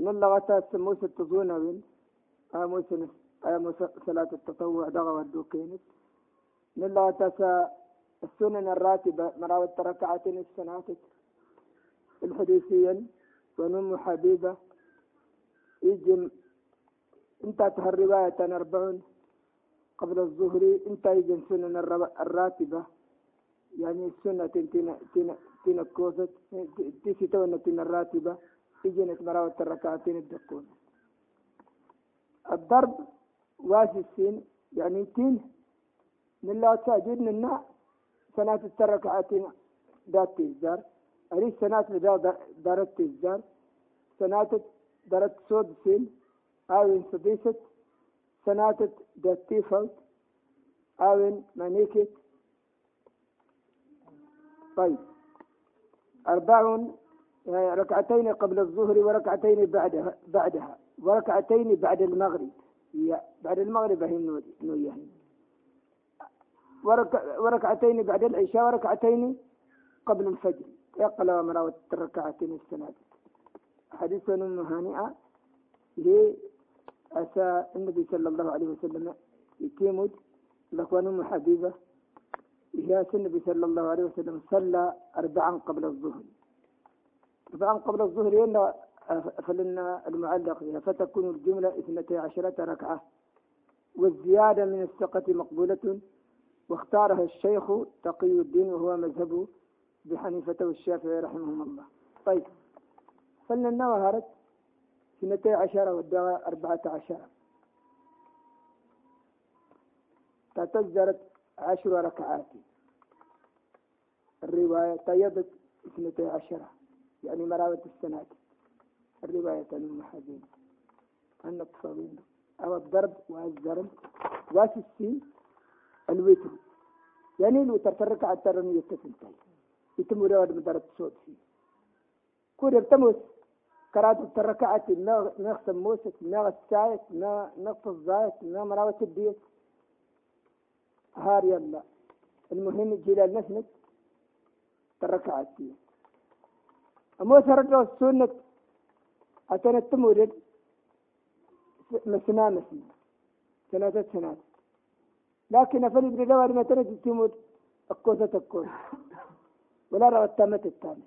نلغة موسى تظون وين؟ آه موسى آه صلاة التطوع دغا ودوكينت نلغة السنن الراتبة مراوة ركعتين السناتك. الحديثيا ونم حبيبة. يجم انت تهر رواية أربعون قبل الظهر انت يجم سنن الراتبة. يعني السنة تيسي تونا تنا الراتبة. يجنت مراوة الركعتين الدكون. الضرب واسي السين يعني تين من لا تاجد لنا سنة الركعتين ذات تزار. أريد سنة دارت تزار. سنة دارت صود سين أو سديست. سنة دات تيفلت أو مانيكت طيب. أربع ركعتين قبل الظهر وركعتين بعدها بعدها. وركعتين بعد المغرب. بعد المغرب هي نوية. وركعتين بعد العشاء وركعتين قبل الفجر. يقل مراوة الركعتين السنة حديث أم هانئة. أسى النبي صلى الله عليه وسلم يكيمد. لكوان أم حبيبة. هي النبي صلى الله عليه وسلم صلى أربعا قبل الظهر. أربعا قبل الظهر إلا فلنا المعلق فيها. فتكون الجملة اثنتي عشرة ركعة. والزيادة من الثقة مقبولة. واختارها الشيخ تقي الدين وهو مذهب بحنيفة والشافعي رحمهم الله. طيب فلنا وهرت اثنتي عشرة والدواء أربعة عشر تتزرت عشر ركعات. الرواية طيبت اثنتي عشرة. يعني مراوة السنة الرواية المحاذين النطفين أو الضرب والزرم. واس السين. الوتر. يعني الوتر تركع الترمية تسنتين يتم رواد مدرة صوت فيه. كور يبتمس كرات التركعة نغس موسك. نغس سايت نغس الزايت مراوة الديت هار يلا. المهم جلال نسنك تركعت فيه سرد السنة أتنا التمورد مسنا مسنا. سنة سنة لكن أفل ابن دوار ما تنجي تمود الكوسة الكوسة ولا رأى التامة التامة.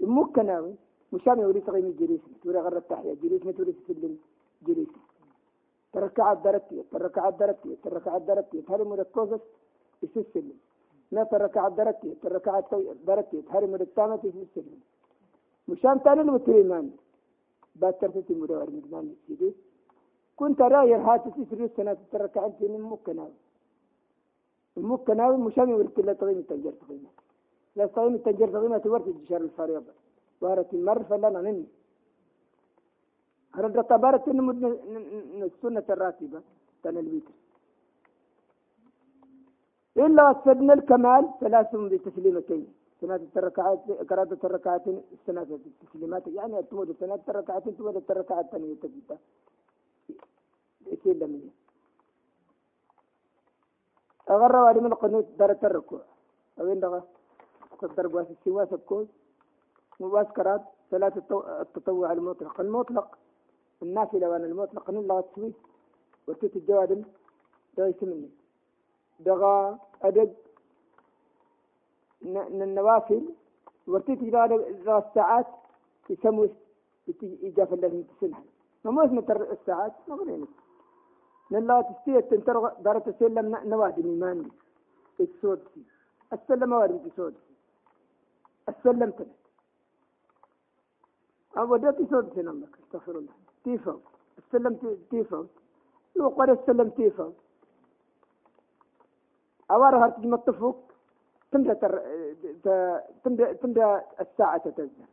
المكناوي مشان يوري تغيم الجريس توري غرة التحية جريس ما توري تسلم. جريس. تركعت درتي تركعت درتي تركعت درتي هذه مركوزة يسلم. ما تركعت درتي تركعت درتي هذه مرتامة يسلم. مشان تاني المتريمان باترتي مدور مدمان سيدي. كنت راير هاتي تسري سنة تركعت من المكناوي المكناوي مشان يوري لا تغيم التنجر تغيمة. لا تغيم التنجر تغيمة تورث الجشار الفريضة. وارت المر فلا نني هرد تبارت السنة الراتبة. تن الوتر. إلا سدنا الكمال ثلاث بتسليمتين. سنة الركعات قراءة الركعات سنة التسليمات. يعني تمود سنة الركعات تمود الركعات الثانية تجيبها يصير لمن. أغرى وادي من القنوت دار الركوع أوين دغا قدر بواس السواس الكوز مباس قراءة صلاة التطوع المطلق. المطلق. النافلة وأنا المطلق. نلا تسوي وتيت الجواد ده يسمني دغا أدق النوافل. ورتيت إلى الساعات يسموا إجافة الله تسنها ما اسمه الساعات ما غيرنا نلا تستية تنتر دارة تسلم نوادي ميمان السود السلم وارد السود السلم أو ده تسود سنة الله استغفر الله. تيفو السلم تيفو لو قال السلم تيفو أوار هرتج تمدى تر... تمدى تمدى الساعة تتزن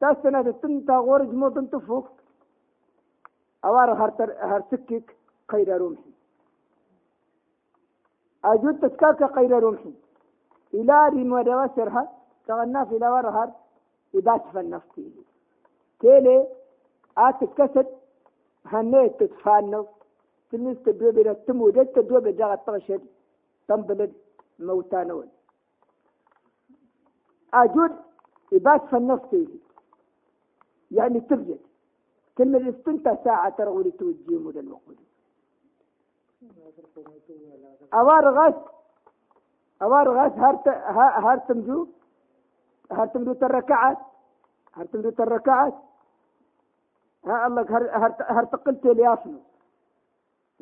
تاس سنة تنتا غورج مو تنتفوق أوار هرتر هرسكك خير رمحي أجود تسكاك خير رمحي إلى ريم ودوسرها تغنى في لورهر إبات فالنفتي تيلي آتكسد هنيت تتفانو. تنس تدوبي تمودت تغشد. تنبلد موتانون أجود إبات فالنفتي يعني تبجد. كلمة استنت ساعة ترغولي توجيه مدى الوقود. أوار غاس أوار غاس هارت هارتمجو هارتمجو تركعات هارتمجو تركعات ها الله هر هر تقلت اليافنو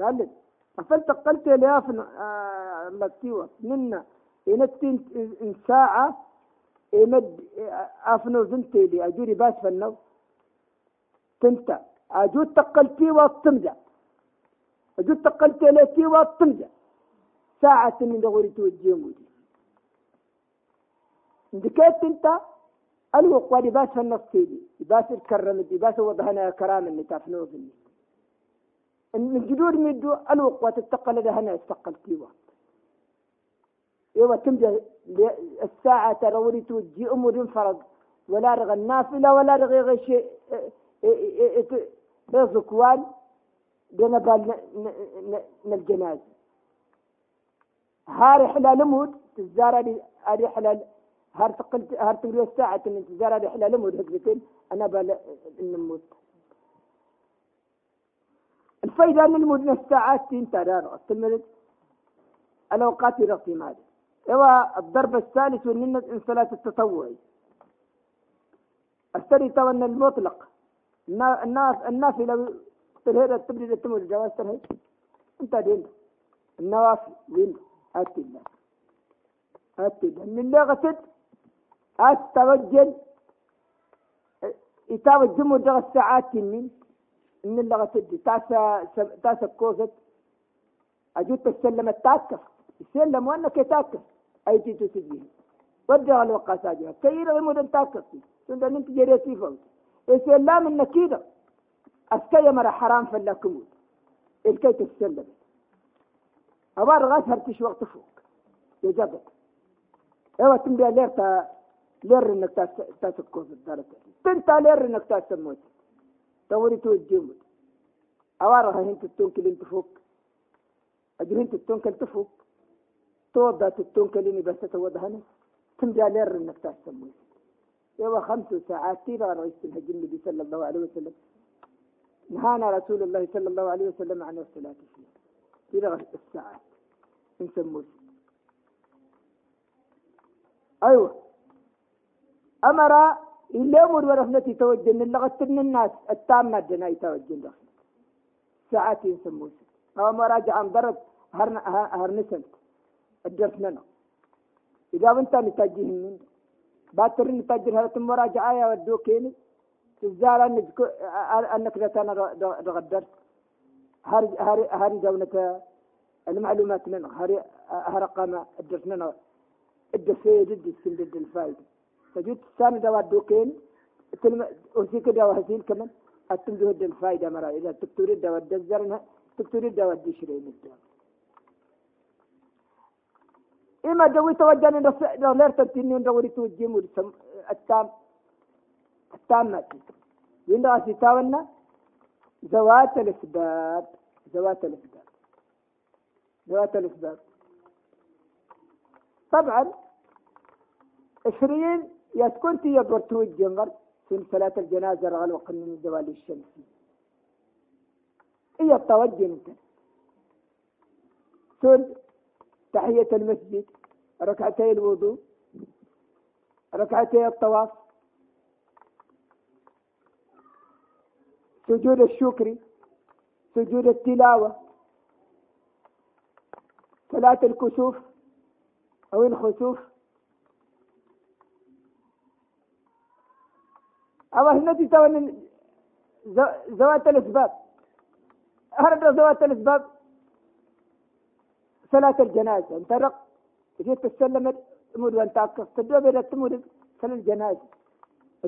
قال أفل تقلت اليافنو آه الله تيوه. منا إن ساعة إمد أفنو زنتي لي أجوري باس فنو. تنتا. أجود تقلتي واتمجا. أجود تقلتي لتي واتمجا. ساعة من دغوري توجيه مودي. دكيت انت الوق ودي باس فنص تيدي باس الكرم باس وضهنا كرام اللي تفنو فيني من جدود مدو الوق وتتقل هنا استقلتي وقت يوم تمجى الساعة تروني توجي أمور فرض ولا رغى النافلة ولا رغي غشي زكوان. دون بال الجناز. هاري حلال مود تزار هاري حلال هار تقل هار تقول الساعة من تزار هاري حلال مود هكذتين أنا بال النموت الفايدة أن المود الساعات تنتظر تلمد الأوقات رقم هو الضرب الثالث من صلاة التطوع الثالث أن المطلق. الناس النافلة تلهير تبريد التمر الجواز تلهير أنت دين. هات الله. هات الله. من اللي غسد هات توجل. يتوجه مدة الساعات من من اللي غسد تاسا تاسا كوزت أجود تسلم التاكف يسلم وأنك أي تيتو تجيه ودع الوقت أجيه كي يرغي مدن تاكف تندى انت جريتي فوت إسلام النكيدة أسكي مرة حرام فلاكم إلكي تتسلم. أبار غاس هرتش وقت فوق. يجبت أيوه تنبيا لير تا لير إنك تاسكو في الدارة تنتا لير إنك تاسموت توري تو الجمد أوارها هنت التونكل انت فوق. أجر هنت التونكل تفوق توضى التونكل اني بس تودهني تنبيا لير انك تاسموت يوا خمس ساعات تيرا رئيس الحج النبي صلى الله عليه وسلم نهانا رسول الله صلى الله عليه وسلم عن الصلاة فيها تيرا الساعات نسموه أيوة أمر إلا أمر ورفنتي توجن اللغة من الناس التامة جنا يتوجن ساعات يسموه أو مراجعة مدرس هرن هرنسن الدرس إذا أنت نتاجيهم منه. باتر نتاجر هذا المراجعة يا ودو كيني تزال أنك أنك لتانا رغدرت. هاري هاري هاري دونة المعلومات من هاري هرقام الدرسنا الدفيد الدسين ضد الفايدة فجيت الثاني دوا دوكين تلم وسيك دوا هزيل كمان. أتم جهد الفايدة مرة إذا تكتوري دوا الدزرنا تكتوري دوا الدشرين الدوا. إما دوي توجهنا نغلر تنتيني ندوري توجيه مرسم التام التام ماتي وين راسي تاونا؟ ذوات الأسباب ذوات الأسباب ذوات الأسباب طبعا عشرين يا تكون يا برتو الجنغر في صلاة الجنازة رغل وقن من الدوالي الشمسي. هي التوجه أنت. سل تحية المسجد ركعتي الوضوء ركعتي الطواف سجود الشكر سجود التلاوة صلاة الكسوف أو الخسوف. أو هنتي ذوات الأسباب؟ هذا ذوات الأسباب؟ صلاة الجنازة. انطرق جيت تسلم تمود وانت تاكف تدو بيدا تمود فل الجنازة.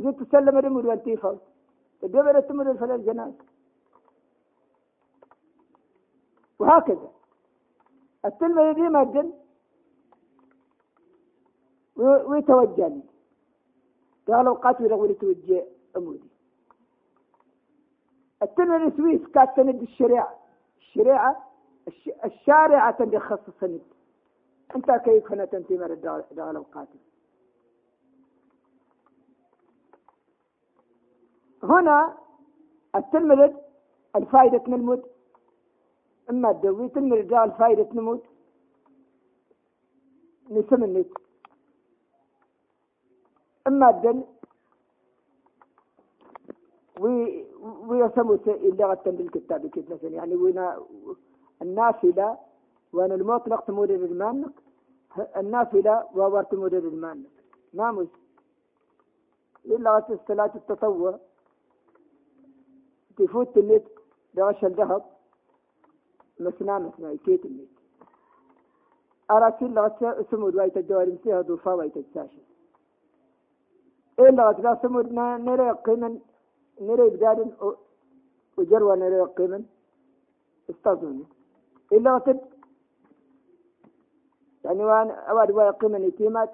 جيت تسلم تمود وانت يفوت تدو بيدا تمود فل الجنازة. وهكذا. التلمة دي مجن ويتوجهني قالوا قاتل رغولي توجه أمودي التلمة سويس تند الشريعة. الشريعة الشارعة اللي خصصني أنت كيف هنا تنتمر الدولة القاتل؟ هنا التلمذ الفائدة إما الدوي تلمذ جاء الفائدة نموت نسم النت. إما الدل ويسموا اللغة بالكتاب مثلا. يعني وين النافلة وأنا المطلق تمودد المانك النافلة وورت مودد المانك ما مش إلا الصلاة التطوع. تفوت النت بغش الذهب مسنا مسنا كيت النت. أراسل لغة سمود وايت الجوار مسيها دوفا وايت الساشة. إلا غتلا سمود نرى قيما نرى بداد وجروة نرى قيما استظني إلا غتب يعني وان أواد واي قيما يتيمات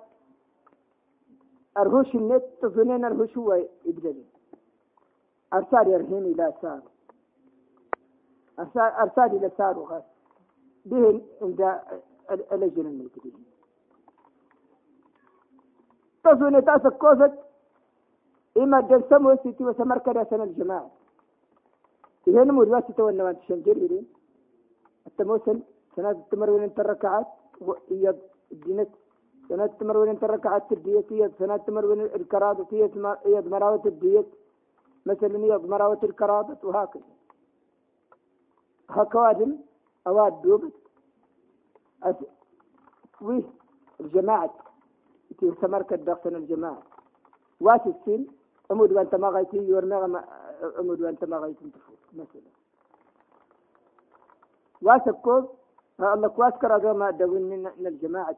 أرهوش النت تظنين أرهوش هو يبدأ. أرسال يرهين إلى سار. أرسال إلى سار وغاس به عند الأجل الملكين تظن تأسك كوزت. إما الجلسم وسيتي وسمر كذا سنة الجماعة. إذا الواسطة والنوان تشنجر إلين التموسل سنة التمر وين انت الركعات وإياد الدينت سنة التمر وين انت الركعات الديت إياد سنة التمر وين الكرادة إياد مراوة الديت مثلا إياد مراوة الكرادة وهكذا. هكوادم أواد دوبت. ويه الجماعة. في سمرك الدخسن الجماعة. وات السن أمود وأنت ما غيتي يورنا أمود وأنت ما تفوت مثلا. واسكوز الله كواسكر هذا ما دوين من الجماعة.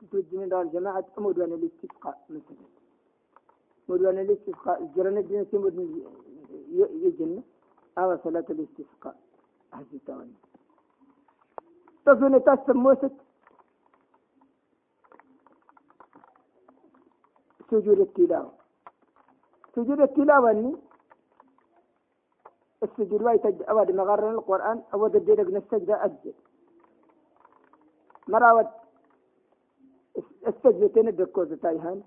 تتوجه من الجماعة أمود وأنا الاستسقاء مثلا. أمود وأنا الاستسقاء الجرن الدين سمود يجن. أو صلاة الاستسقاء. أحسن توني تظن تسموست سجود التلاوة. سجود التلاوة السجود واي تج أود مغرن القرآن أود الديرك نستجد أجل مراوت السجدتين الدكوزة تايهان؟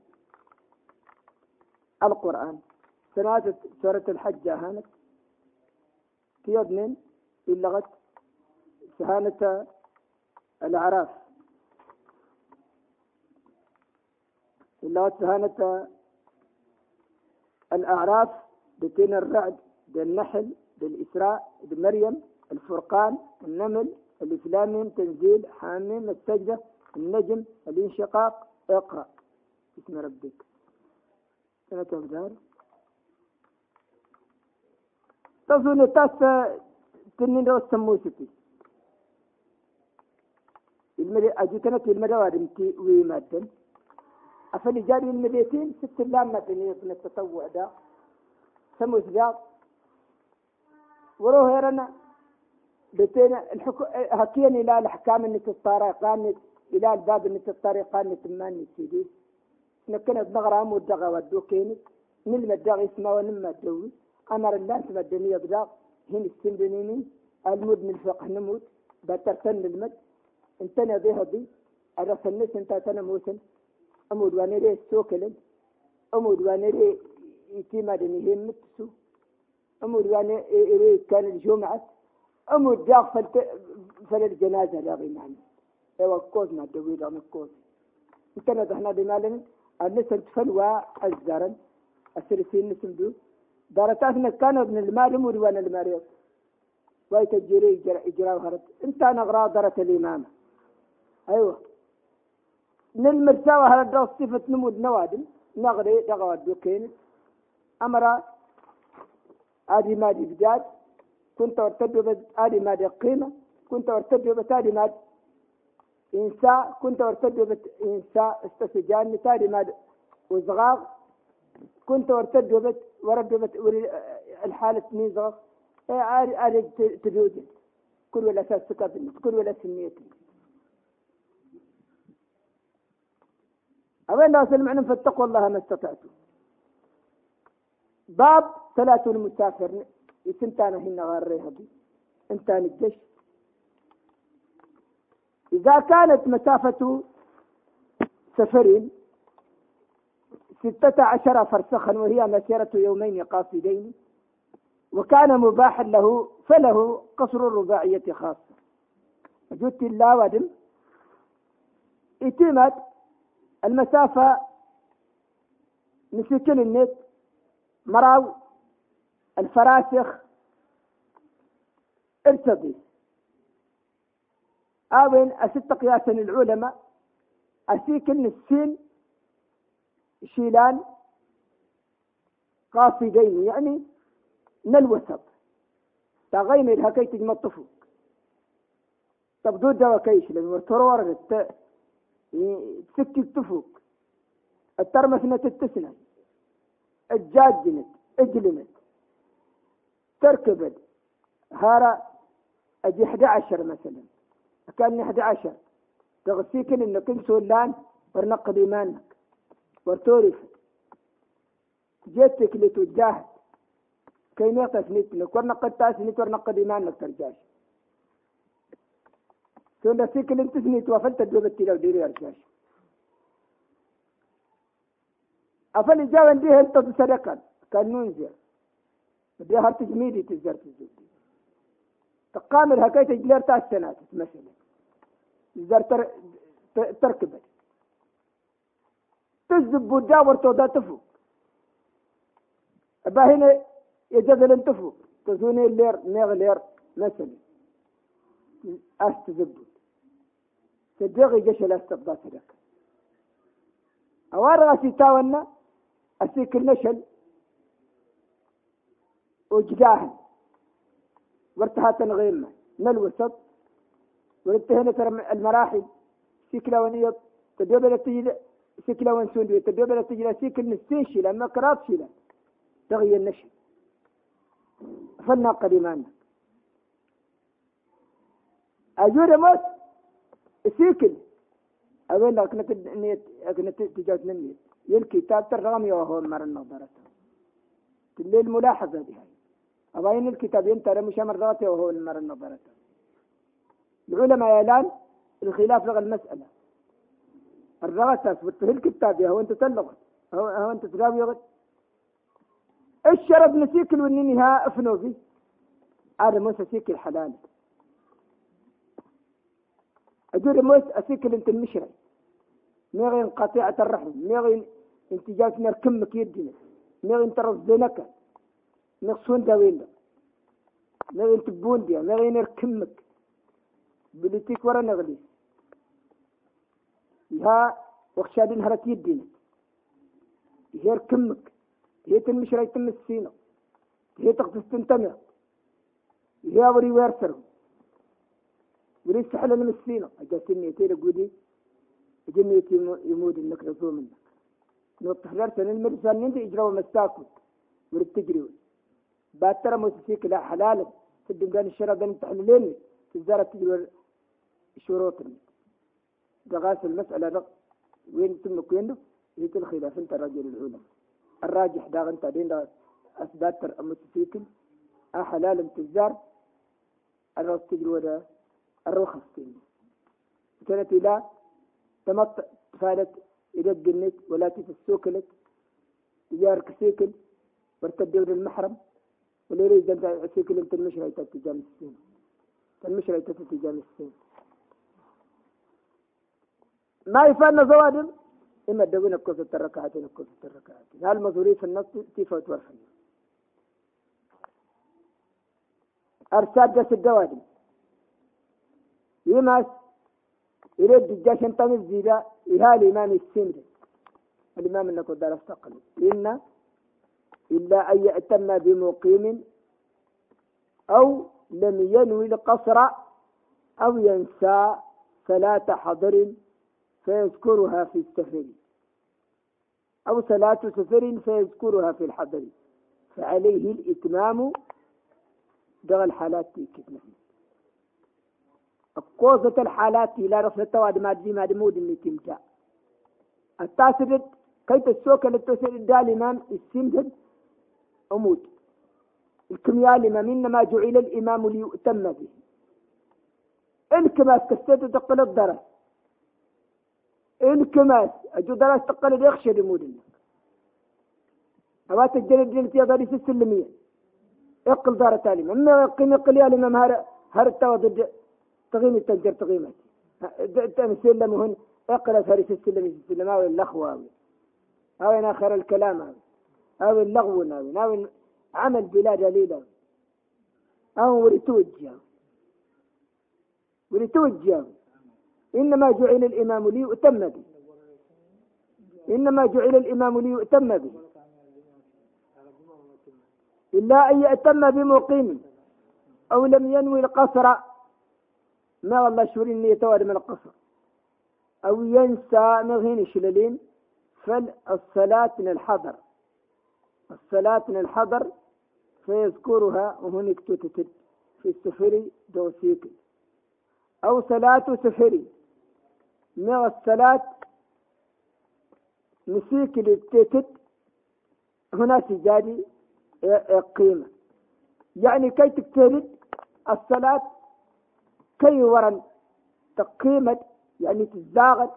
القرآن. سنة سورة الحج هانت. في يدن اللغة سهانة الأعراف اللغة سهانة الأعراف بين الرعد بالنحل. بالإسراء بمريم الفرقان النمل الإسلام تنزيل حاميم السجدة النجم الانشقاق. اقرأ. باسم ربك. سنة أبدار تظن تاسا تنين رو سموستي المدى أجيتنا المدى وادمتي ويمادن أفني جاري المديتين ست لامة من التطوع دا. سموس دا وروه يرنا بتين الحكو هكين إلى الأحكام اللي تطارقان إلى الباب اللي تطارقان تماني سيدي. نكنا نغرى مدغى ودو كيني نلم الدغ اسمه ونما الدوي أمر الله تبدني يبدأ هين السندنيني المد من الفقه نموت. بترتن المد. انتنا بها دي الرسل انت تنموسن أمود وانيري سوكلن. أمود وانيري يتيما دني متسو. أمود وانيري كان الجمعة أمود جاق فلت فل الجنازة لا غير معنى. ايوا كوز ما دوي دام كوز انتنا دهنا بمالن النسل تفلوا الزرن السرسين نسم دو دارتاتنا كان ابن المال أمود وأنا المريض وايت الجري إجراء هرت إنت نغرا درة الإمام. أيوه. للمرساوة هذا الدرس صفة نمود نوادم. نغري دغوات دوكين أمر آدي مادي بجاد كنت ارتدوا بس آدي مادي قيمة كنت ارتدوا بس آدي ماد إنساء كنت ارتدوا بس إنساء استسجان تادي ماد وزغاغ كنت وردوا بس الحالة ميزغ عادي عادي تدودي كل ولا سكابل كل ولا سميتي أوين لا سلم فاتقوا الله ما استطعتم. باب ثلاث المسافر. يسنتانا هنا غاريها بي انتان الجيش إذا كانت مسافة سفر ستة عشر فرسخا وهي مسيرة يومين قاصدين وكان مباحا له فله قصر الرباعية خاصة. جدت الله ودم اتمت المسافة نسكن النت. مراو الفراسخ ارتضي. أوين أست قياسا العلماء أسيكن السين شيلان قاصدين يعني من الوسط تغيم الهكي تجمع الطفوق تبدو دوا كيش لأن ورترور تسكي الطفوق الترمسنة التسنة الجاجنت اجلمت تركبت هارا أجي 11 مثلا. كان 11 تغسيكن إنك انت سولان ورنقض ايمانك ورتورف جيتك لتجاهد كي نقص نتنك. ورنقض تاس نت ورنقض ايمانك ترجاش. سولا سيكل انت سنيت وفلت دوبتي لو ديري أرجاش. أفل جاوان دي هل تصدقا كان ننزل بدي هل تجميدي تزر تزر تقامل هكاية جلير تاع السنة مثلا زر تر... تركبت. تزب وتجاور تودا تفوق. أبا هنا يجدل تفوق. تزوني اللير ميغ لير مثلا أستزبط تدغي جيش الاستبضاء لك أوار غاسي تاونا أسيك النشل وجداهن وارتهات غيمة من الوسط وانتهينا المراحل. سيكلا ونيض تدوب تجي سيكلا ونسون تدوب تجي سيكل نستين شيلا ما كرات شيلا. تغيي النشل. فلنا قديمان أجور موت. سيكل. أقول لك كنت نيت كنت تجاوز نميت يلكتاب ترغم وهو مر النظرة الليل ملاحظة بها. أبين الكتاب ينترى مش أمر ذاته وهو المر النظرة العلماء يلان الخلاف لغى المسألة. تثبت في الكتاب هو أنت تلغت. هو, أنت تقاوي غد الشرب نسيكل ونينها أفنو في هذا موسى سيكل حلال. أجور موسى أسيكل أنت المشري. ميغين قطيعة الرحم. ميغين انت جالس نركمك يدنا ميغين ترزنك نقصون داوين ميغين تبون ديا ميغين نركمك بلتيك ورا نغلي يها وخشادين هرت يدنا هي ركمك هي تنمشري تمسينا هي تقدس تنتمع هي وري ويرسر وري سحل المسينا أجاتني تيرا قودي. جنيت يمود انك رسول منك لو تحررت ان المرسال ننت اجروا مستاكو ورد تجري. باترى موسيقى لا حلال. في الدنقان الشرع بين تحللين. تزارة تجري شروط دغاس المسألة دق. وين تم كوينو؟ هي الخلاف انت الرجل العلماء الراجح داغ انت دين دا اثبات الموسيقى حلال تزار الرخص تجري ولا الرخص تجري كانت لا تمط فالت يدقنك ولا تفسوكلك تجارك سيكل وارتدوا للمحرم ولا يريد أن سيكل أنت المشرع تتجام السين. المشرع تتجام السين. ما يفعلنا زوادم إما تدوين الكوسة الركعتين الكوسة الركعتين هل مظهوري في النص؟ تيفوت ورفن أرساد جس الدوادم يمس يريد الجاش ينطمس زيدا إلى الإمام السند الإمام أنك درس تقلب إن إلا أن يأتم بمقيم أو لم ينوي القصر أو ينسى صلاة حضر فيذكرها في السفر. أو صلاة سفر فيذكرها في الحضر. فعليه الإتمام دغ الحالات كتنه قوزة الحالات لا التواد ما دي دمود اللي تمتا التاسد كيف السوك اللي تسد الإمام السمد أمود الكمياء الإمام إنما جعل الإمام ليؤتم به الكماس كستيت تقل الدرس الكماس أجو درس تقل يخشى لمود أوات الجلد جلد يا ضريس السلمية أقل دار تالي مما يقيم يقل يا الإمام هر هر التوضد تغيم التنجر تغيمة تمثيل مهن أقل فارس السلم السلم أو اللخوة أو آخر الكلام أو اللغو أو عمل بلا دليل أو ولتوجه ولتوجه إنما جعل الإمام ليؤتم به. إنما جعل الإمام ليؤتم به. إلا أن يأتم بمقيم أو لم ينوي القصر ما والله شوري النية من القصر. أو ينسى مغين شللين فالصلاة من الحضر. الصلاة من الحضر فيذكرها وهناك تتتد في السفري دوسيك. أو صلاة سفري من الصلاة؟ نسيك للتتت هنا سجادي قيمة يعني كي تكترد الصلاة كي ورن تقيمة يعني تزاغت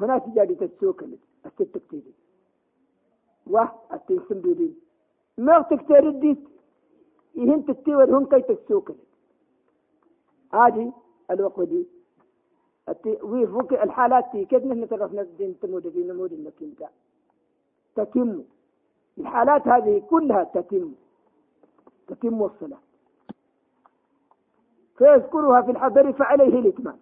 هنا سجادي تسوك التكتيري واه التنسم بيدين ما تكترد دي يهن تتيور هن كي تسوك هذه الوقت دي. ويفوك الحالات دي كيف نحن تعرفنا الدين تمود في نمود المكين تتم. الحالات هذه كلها تتم. تتم الصلاة. فيذكرها في الحضر فعليه الإتمام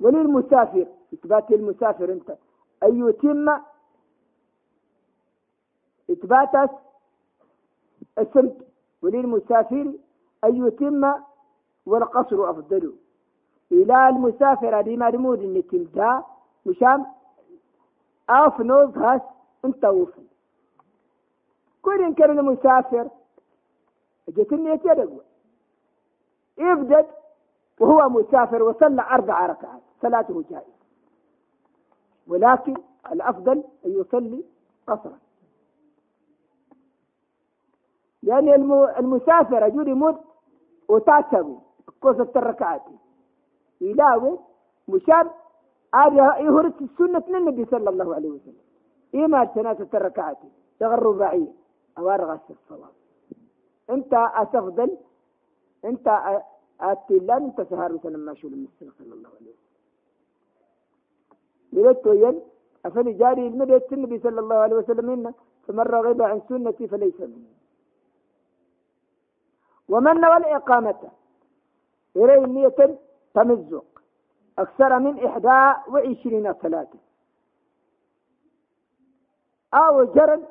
وللمسافر إثبات المسافر أنت. أن يتم إثبات السمت. وللمسافر أن يتم والقصر أفضل. إلى المسافر دي مرمود إن تلتا مشام أفنوز هاس أنت وفن كل إن كان المسافر جت النية يدقوا يبدأ وهو مسافر وصلى أربع ركعات صلاته جائزة. ولكن الأفضل أن يصلي قصرا. يعني المسافر يجول يموت وتعتبوا قصة الركعات. يلاوي مشان يهرس السنة من النبي صلى الله عليه وسلم. إيما ثلاثة الركعات تغر رباعية أو أرغس الصلاة. أنت أتفضل أنت أتلا أنت سهر مثلا ما شو المسلم صلى الله عليه وسلم. لذلك وين أفني جاري المدى النبي صلى الله عليه وسلم إن فمن رغب عن سنتي فليس مني. ومن نوى الإقامة إليه نية تمزق أكثر من إحدى وعشرين صلاة أو جرد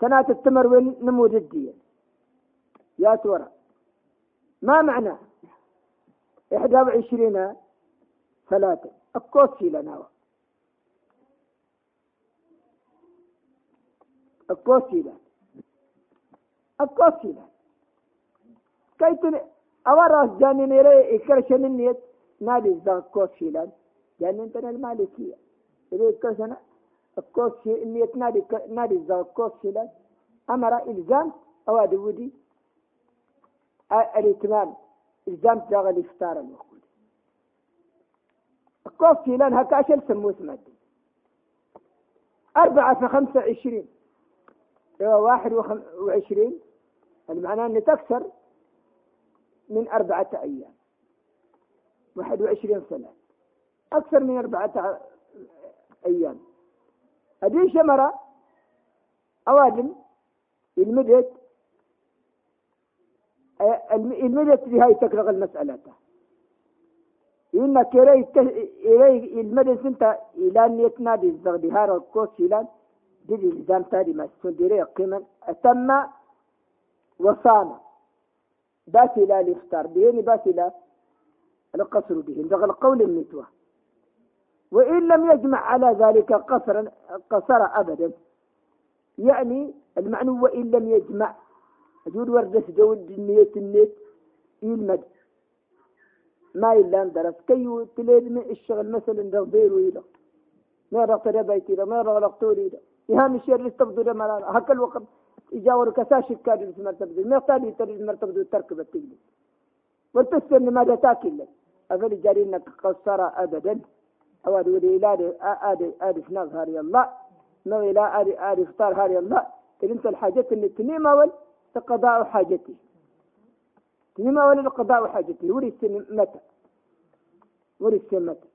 سنة التمر والنموذج الدين يا تورا. ما معنى؟ إحدى وعشرين ثلاثة. الكوسي لنا الكوسي لنا الكوسي لنا كيف أورا جاني نيري إكرشن النيت نادي الكوسي لنا جاني إنتنا المالكية. إذا إكرشن الكوسي النيت نادي نادي الكوسي لنا أمر إلزام أوادي ودي الاتمام الزام تلاغى الافطار المأخوذ الكوف لأن هكاشل سموه مادي أربعة في خمسة عشرين واحد وعشرين. المعنى أن تكسر من أربعة أيام. واحد وعشرين سنة. أكثر من أربعة أيام. هذه شمرة أوادم المدت في هاي تكرغ المسألة. إن كري إلي المدت انت إلى نيتنا دي الزغدي هارا الكوس إلى دي الزام تاري ما سندري قيمة. أتم وصام باس إلى الإفطار بيني باس إلى القصر به. دغ القول النتوة وإن لم يجمع على ذلك قصرا قصر أبدا. يعني المعنى وإن لم يجمع أجود وردة جود النية النيت يلمد ما إلا درس. كي تليد من الشغل مثلا دغبير ويلا ما رغت ربيتي ما رغلق توري إهام الشيء استبدو ما هكا الوقت يجاور كساش كاد في مرتبة ما قال يتري مرتبة التركب التجلي والتسلم ماذا تاكل؟ أفل جاري إنك قصر أبدا. أو أدوري إلى آدي آدي في نظهر الله. ما إلى آدي آدي فطار هاري الله. إذا أنت الحاجات اللي تنيم أول قضاء حاجته. لما ولد قضاء حاجته. ورث متى؟ ورث متى؟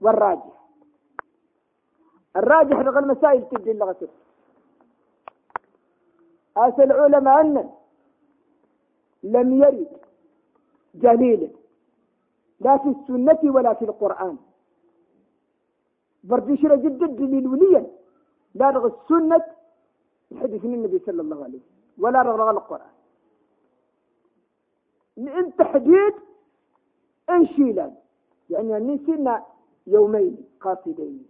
والراجح. الراجح رغم المسائل تبدي اللغة أسأل العلماء أن لم يرد دليل لا في السنة ولا في القرآن. بردشرة جدا دليل وليا. لا السنة. الحديث من النبي صلى الله عليه وسلم. ولا رغم القرآن. من تحديد أنشيلا. يعني نسينا يومين قاصدين.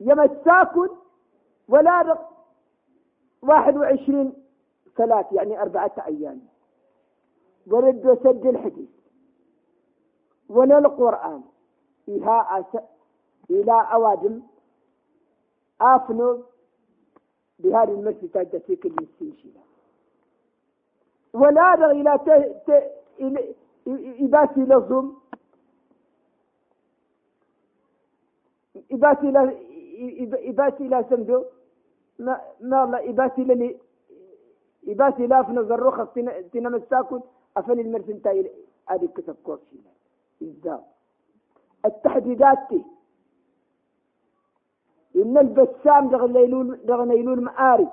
يمساكن ولا رغم واحد وعشرين ثلاث يعني أربعة أيام. ورد وسد الحديث. ولا القرآن. إيها. إلى أوادم. آفنو بهذه المسجد في كل مستنشلة ولا رغ إلى. إباسي لظم إباسي لا إباسي لا سمدو ما ما الله إباسي لني إباسي لا في نظر رخص تنام الساكن. أفن المرسن تايل هذه كتب كورشي إزاي التحديدات إن البسام دغ نيلون مآرب.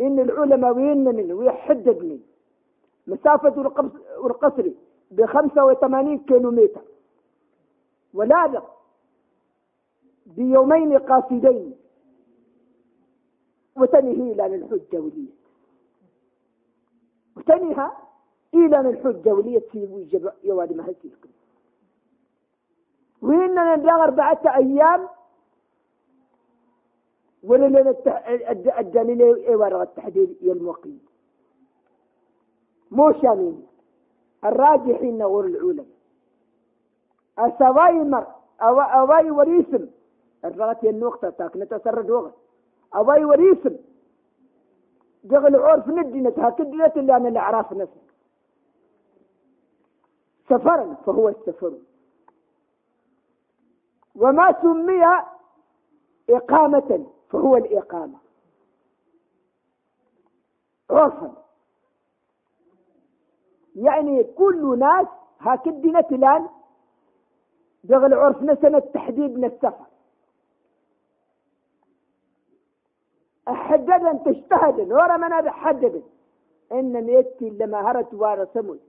إن العلماء وين من ويحددني مسافة القصر بخمسة وثمانين كيلو متر ولا بيومين قاصدين. وتنهي إلى الحجة ولية وتنهى إلى الحجة ولية في يواد ما وإننا ندغ أربعة أيام ولنا الدليل إيوار التحديد المقيم. مو شامين. الراجحين نغور العلماء. السواي مر أو أواي وريسم. الرغت النقطة تاك نتسرد وغت. أواي وريسم. دغل عرف ندنت هكدنت اللي أنا الأعراف نفسه سفرا فهو السفر. وما سمي إقامة. فهو الإقامة. عرفا يعني كل ناس هكدنا الآن دغل عرفنا سنة تحديد من السفر. أحددا تجتهدا ورا من هذا حددا إن نيتي لما هرت وارسمي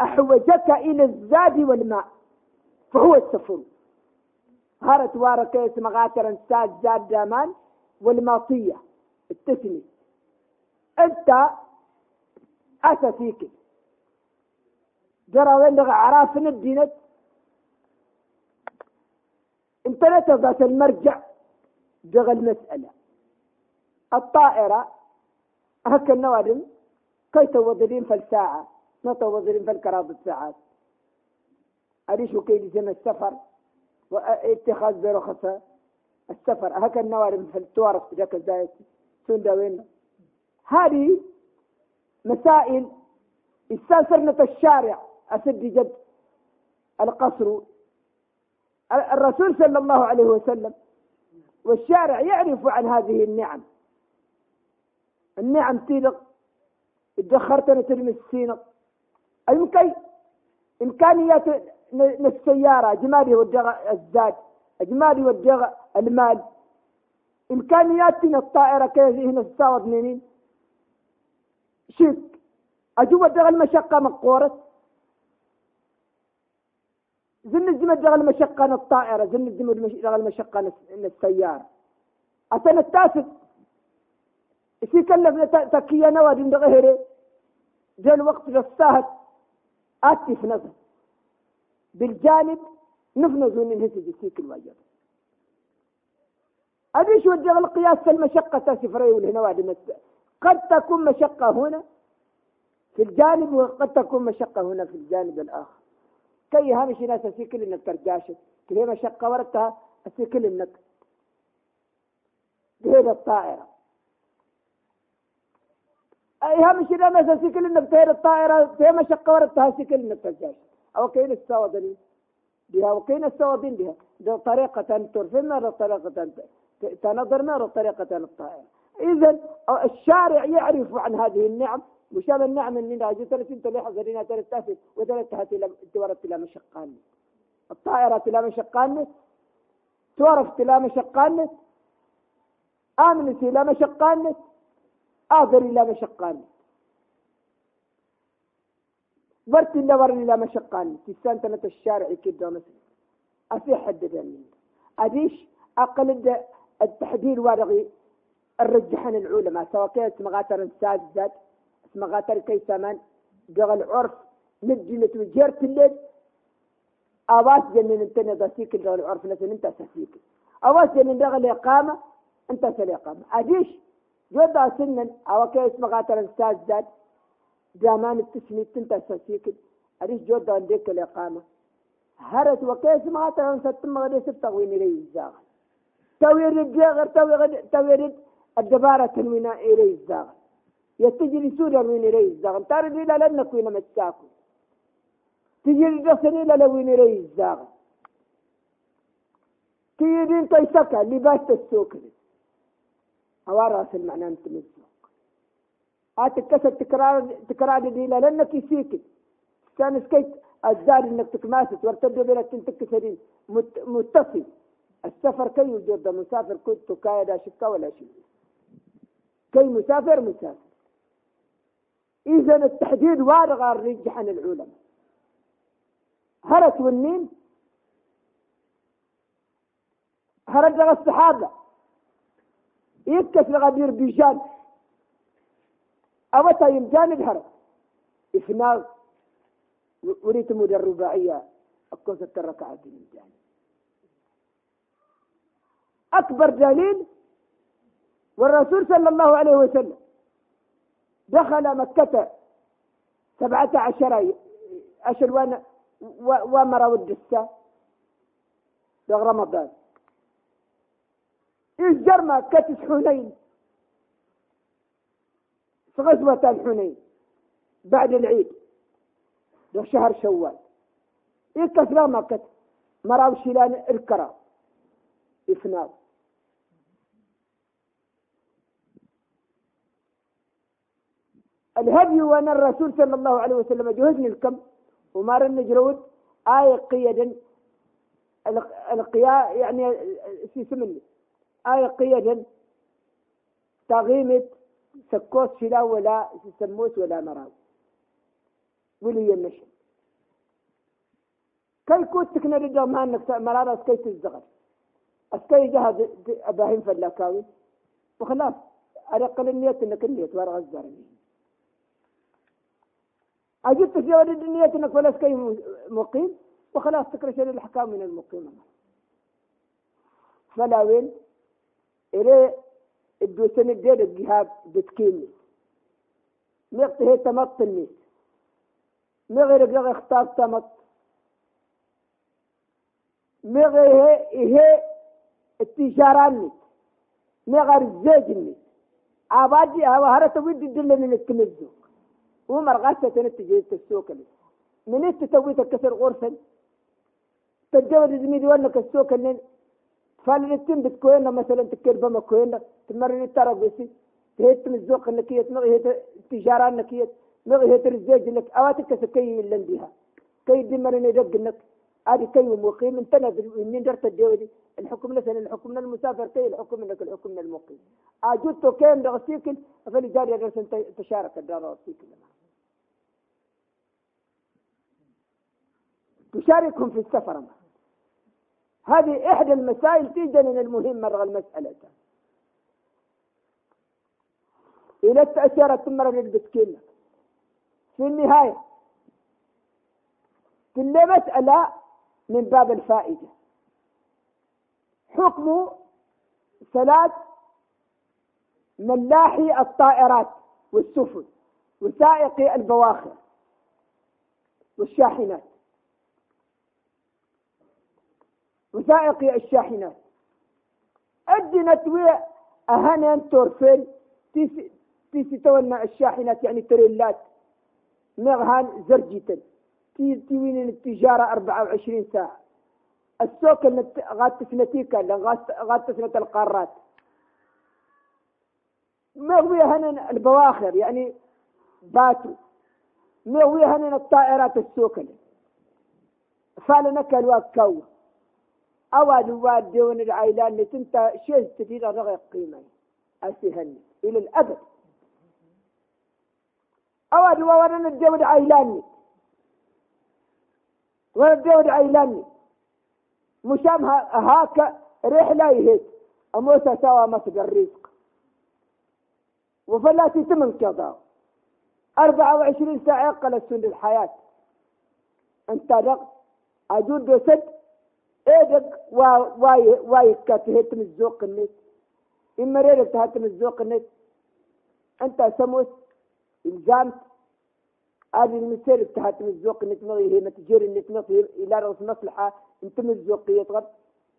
أحوجك إلى الزاد والماء فهو السفر. هرت وارا كيس مغاتر ساد زاد دامان والماطية التثني أنت أتى فيك. جرى وين عراف الدينت أنت لا تبغى المرجع. جغى المسألة. الطائرة. هك النوادم. كي توظرين في الساعة. ما توظرين في الكراب الساعات. أريش كي جسم السفر. واتخاذ برخصة السفر. هك النوادم في التوارق جاك الزايت سون هذه مسائل استأثرنا الشارع. أسد جد القصر. الرسول صلى الله عليه وسلم والشارع يعرف عن هذه النعم. النعم تيلق ادخرتنا ترمي السينق. المكي إمكانيات السيارة أجمالي ودغ الزاد أجمالي ودغ المال. إمكانياتنا الطائرة كيف هنا تساوي منين؟ شيك أجوا ودغ المشقة مقورة. زن الزمد دغ المشقة الطائرة زن الزمد دغ المشقة السيارة. أتنا التاسد في كلف تكيا نواد دغهري. جاء الوقت للساهد آتي في نظر. بالجانب نفنز من هسي جسيك الواجب أديش وجه القياس المشقة تاسفري والهنواد قد تكون مشقة هنا في الجانب وقد تكون مشقة هنا في الجانب الآخر. كي هامش ناس أسيكل إنك ترجاشت كي مشقة ورتها أسيكل إنك بهذا الطائرة. أي هامش ناس أسيكل إنك تهير الطائرة في مشقة ورتها أسيكل إنك ترجاشت أو كين السودني بها وكين السودين بها. ده طريقة ترفنا ده طريقة تنظرنا طريقة الطائرة إذا الشارع يعرف عن هذه النعم مشابه النعم ان راجي ثلاثين تلي حضرين ثلاثة وثلاثة تورت إلى مشقان. الطائرة إلى مشقان تورف إلى مشقان آمنت إلى مشقان آذر إلى مشقان. ورت إلا ورن إلى مشقان. تسان تنت الشارع كده مثلا. أفي حدد أديش أقل التحديد ورغي الرجحان العلماء سواء كانت مغاتر سادات مغاتر كيسمان قال عرف نجلة وجيرت الليل. أواس جنن انت نضاسيك قال عرف نسن انت سفيك. أواس جنن دغل الإقامة انت سالإقامة أديش؟ جودا سنن أو كيس مغاتر سادات جامان التسميت انت سفيك. أديش جودا عندك الإقامة. هرت وكيس مغاتر ستم غدي ستغوين إليه الزاغ. تويرد غير تويرد الدبارة تنوين إليه الزاغ. يتجلسون من إليه الزاغ. تارد إلى لن كوين مساكو تجلسون إلى لوين إليه الزاغ. تيدين تيسكا لباس أوارا في المعنى أنت مزوك آتكسر تكرار تكرار إلى لن كيسيك كان سكيت الزاد إنك تكماسس. وارتد بلا تنتكسرين. متصل. السفر كي يوجد مسافر كنت كايدا شكا ولا شيء. كي مسافر مسافر. إذا التحديد وارغ الرجح عن العلماء. هرت والنين. هرجع الصحابة. يكس لغدير بيجان. أوتا يمجان الهرب إفناغ. وريت مود الرباعية أكون ست من جانب أكبر دليل والرسول صلى الله عليه وسلم دخل مكة سبعة عشر أشهر وأنا ومر ودسة في رمضان. إذ جرما كتس حنين؟ في غزوة الحنين بعد العيد ده شهر شوال. إيه كسلا مكة؟ مراو شيلان الكرا إفناد الهدي وأنا الرسول صلى الله عليه وسلم جهزني الكم ومار النجرود آية قيدا القياء يعني في سمني آية قيدا تغيمت سكوت شلا ولا سموت ولا مراو ولي النشر كي كنت تكنا رجال ما انك مرارة أسكي تزغر. أسكي جهد اباهيم فلاكاوي. وخلاص. أرقل النية إنك النية ورغ الزرمي أجبت في ولد النية أنك كي مقيم وخلاص تكرش الأحكام من المقيم. فلا وين؟ إلي الدوسن الدير الجهاد بتكيني مقت هي تمط النيت مغير قلق اختار تمط مغير هي التجارة مغير الزيج عبادي هوا هرت ودي الدلة من التمزو. ومر غاسة تنتجي السوق لي. من أنت تسوي تكسر غرفا؟ تتجاوز زميلي وأنا كالسوق اللي فالنتين بتكوينة مثلا تكير بما كوينة تمرني ترى بيسي تهيت من الزوق النكية هي التجارة النكية مغي هي ترزيج إنك اواتك كسكي اللي بها كي دمرني رق إنك. هذه كي مقيم انتنا من درت الدولي الحكم مثلا الحكم المسافر كي الحكم إنك الحكم المقيم. اجدت كين رغسيكل فلجاري رسن تشارك الدار رغسيكل تشاركهم في السفر هذه إحدى المسائل جنن المهمة رغم المسألة إلى التأشيرة تمر للبسكين في النهاية كل مسألة من باب الفائدة. حكم ثلاث ملاحي الطائرات والسفن وسائقي البواخر والشاحنات. وسائقي الشاحنات أدنت وي أهنين تورفيل تيسي تونا الشاحنات يعني تريلات. مغهان تي تيوين التجارة 24 ساعة. السوق غات تسنتيكا غات تسنة القارات. مغويهن البواخر؟ يعني باتوا مغويهن الطائرات السوكلة فالنك الوكو أواد واد دون العيلان لتنتا شيء تدير رغي قيمة أسيهن إلى الأبد. أواد وورن الدود عيلاني والدود عيلاني مشام هاك رحلة يهيت. أموت سوا مصدر الرزق. وفلاتي ثمن كذا. أربعة وعشرين ساعة قلت سن الحياة. أنت دق أجود سد إيدك واي واي كاتهت الزوق النت. إما ريدك تهت الزوق النت. أنت سموت إلزامت هذه المثال تهت من الزوق النت. هي؟ متجري النت إلى رأس مصلحة. أنت من الزوق يطغب.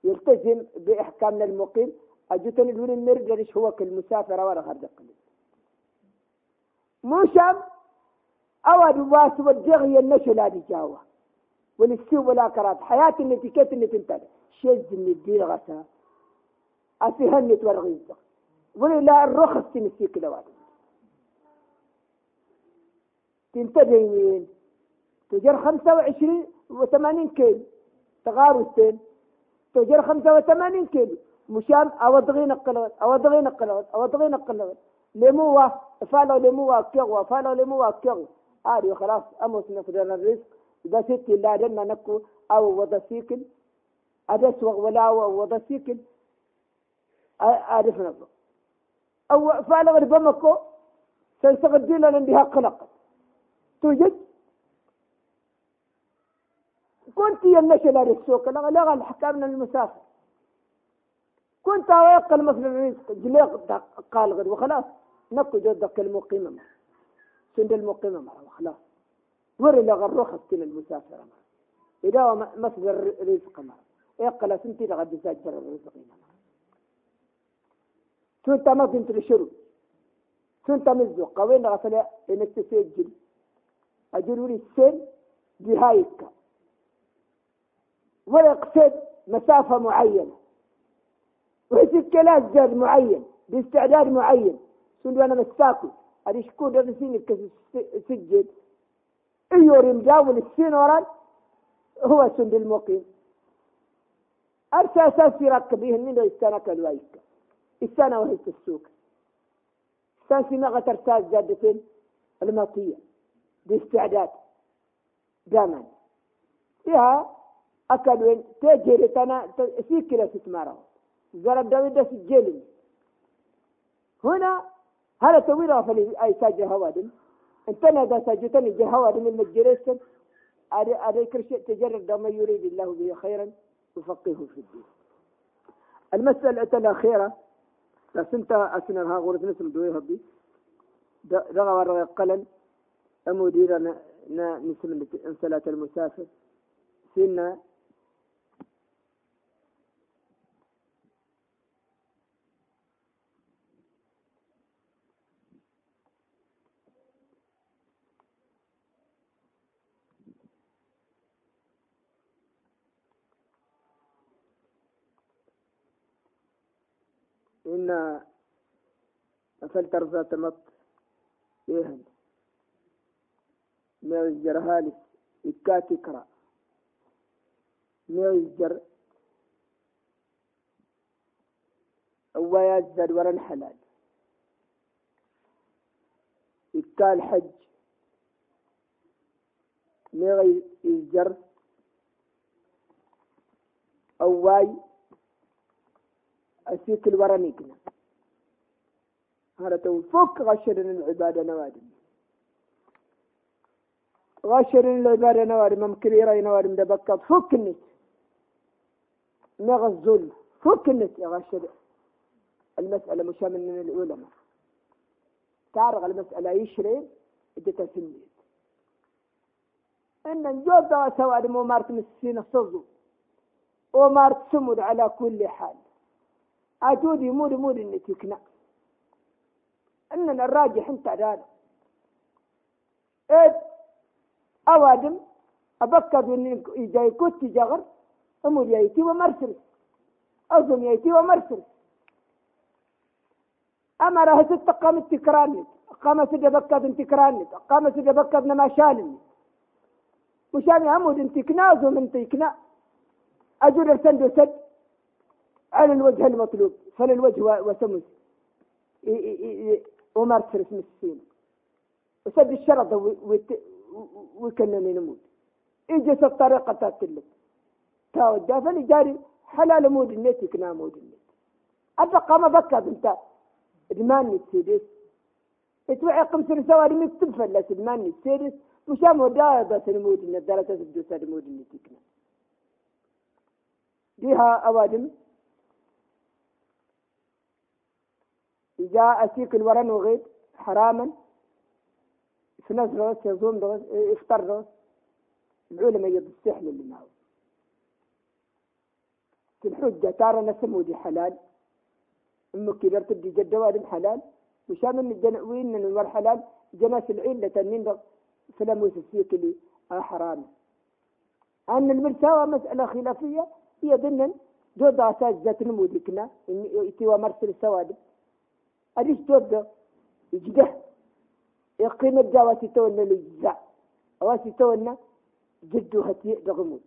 يلتزم بإحكامنا المقيم. أجتني دون المرجع. هو كالمسافر ولا غرد قليل موشم أود واس والدغي النشل هذه جاوة والسيو ولا كرات. حياة التي كيت اللي تنتهي شز من الدين غسا. أفهن تورغيزة ولا الرخص تنسيك لواد. تنتبه مين تجر خمسة وعشرين وثمانين كيلو تغارستين تجر خمسة وثمانين كيلو مشان أوضغين القلوات أوضغين القلوات أوضغين القلوات. لموا فالو لموا كيغوا فالو لموا كيغوا آري خلاص أموس نفدر الرزق. ست لا دنا نكو أو وضع سيكل أدس ولا وضع سيكل أعرف نفسه. أو فالو ربمكو سنسغد دينا بها قلق. توجد؟ كنت يمشي للسوق لا لا الحكام المسافر. كنت أوقع مثل الرزق. جليق قال غير وخلاص. نكو جدك المقيمة. سند المقيمة. وخلاص ور لغى الرخص كلا المسافرة معه إذا مثل الرزق معه إقل سنتي لغد ساجر الرزق معه سنت ما كنت لشرو؟ سنت مزو قوين غسل إنك تسجل أجلوني السن بهايك ولا يقصد مسافة معينة. ويصير كلاس زاد معين باستعداد معين. سندو أنا مستاكل هذه شكون هذا سين سجد إيوري مجاول السين وران هو سند المقيم أرسى أساس في ركبيه من السنة كالوايك. السنة وهي السوق. السنة في مغة ترساز زادتين المطية باستعداد دائما فيها أكلوا تجري تنا سيكلة ستمارة زرب داود سجل هنا هذا طويلة فلي أي ساجة هوادم. انتنا دا ساجتني جه هوادم المجريسن هذا كل شيء تجرد ما يريد الله به خيرا يفقهه في الدين. المسألة الأخيرة لسنت أسنى ها غورة نسم دوي هبي. رغى ورغى قلن. أموديرنا نسلم صلاة المسافر. سنة إن فلتر ذات مط إيهن. ما الجرهالك إكاتكرا ما الجر. أويات زاد ورا الحلال إكال حج ما الجر. أواي أسيك الورنيكنا هذا توفق غشر العبادة نوادم. غشر العبادة نوادم ممكن يرى نوادم دبكت فك النت. الظلم فك النت يا غشر. المسألة مشامل من العلماء. تعرف المسألة يشرب اديتها في النت إن نجود سواد مو مارت مسين صزو ومارت سمد على كل حال. أجودي مود مود إني تكنا. أننا الراجح إنت هذا إيه أوادم أبكد إن جاي كنت جغر أمور يأتي ومرسل. أظن يأتي ومرسل. أمره ست قام التكراني قام سد بكاد انتكراني قام سد بكاد نما شالني. وشان عمود انتكناز ومن تيكنا أجر السند وسد على الوجه المطلوب فللوجه وسمس. ومار ترس مسين وسد الشرط وكنني نموت. إجت الطريقة تاتلك تاو الدافن جاري حلال مود النت يكنا مود النت. أبقى ما بكاد انت. إدمان السيدس إتوعي قمسر سواري مكتب فلس إدمان السيدس مشام ودايضة المود النت. درجة الدوسة المود النت يكنا. بها أوادم. إذا أسيك الورن وغيد حراما في ناس روس يصوم روس يفطر روس العلماء يستحل اللي معه الحجة ترى نسمو دي حلال أمك كبر تدي جد وادم حلال وشام من الجنوين من الور حلال جناس العلة تنين فلم يسسيك لي آه حرام. أن المرساوة مسألة خلافية هي ضمن جود أساس ذات نمودكنا إتوا مرسل السواد أديش جود يجده. يقيم الجواسي تونا لجزع واسي تونا جدو هتي دغمود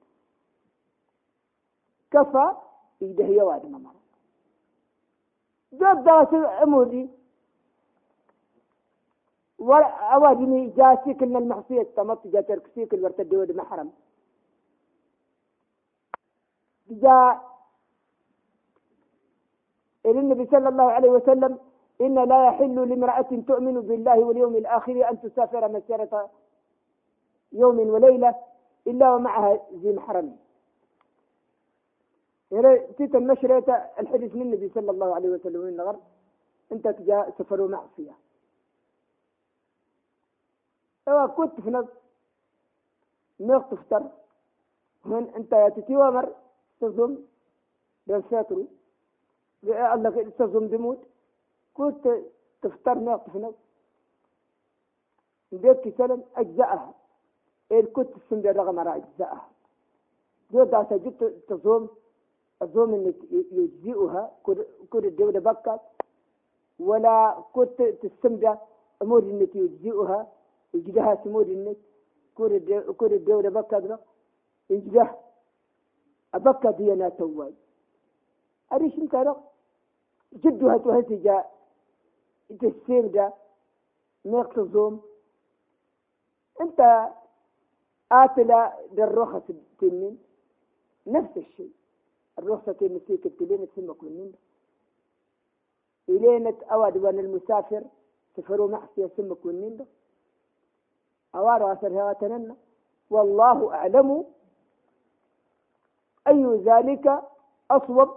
كفى إذا هي واد ممر. داس عمودي. وأوادني جاسيك إن المعصية تمط جا تركسيك الورتد ود محرم. إلى النبي صلى الله عليه وسلم إن لا يحل لامرأة تؤمن بالله واليوم الآخر أن تسافر مسيرة يوم وليلة إلا ومعها ذي محرم. يعني تيت المشرية الحديث من النبي صلى الله عليه وسلم من نغر أنت تجا سفر معصية. ايوا كنت في نظر نغ تفتر من أنت يا تتي ومر تظلم بالفاترو الله تظلم دموت كنت نغ في نظر بيت سلم أجزاءها. إيه كنت السنجة رغم على أجزاءها. دو داسة جبت تظلم الظلم انك يجزئها. كل الدولة بكت ولا كنت تستمدى أمور انك يجزئها. يجدها سمور انك كل الدولة بكت يجده أبكى دينا توي أريش انت رق جدها تهزجا تستمدى نقط الظلم إنت آتلا بالرخص التنين نفس الشيء. الرخصة المسيك التبين تسمى كل إلينة أواد وان المسافر سفروا معصية سمى كل أواد أثر هواتنا والله أعلم أي ذلك أصوب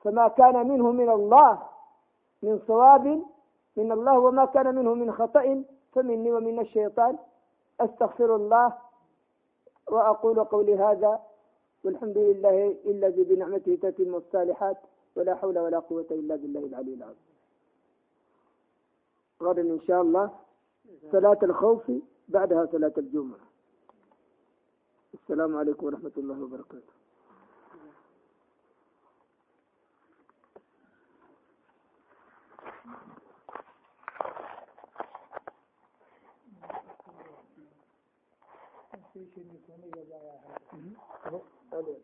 فما كان منه من الله من صواب من الله وما كان منه من خطأ فمني ومن الشيطان. أستغفر الله وأقول قولي هذا والحمد لله الذي بنعمته تتم الصالحات ولا حول ولا قوة إلا بالله العلي العظيم. غدا إن شاء الله صلاة الخوف بعدها صلاة الجمعة. السلام عليكم ورحمة الله وبركاته. you Okay.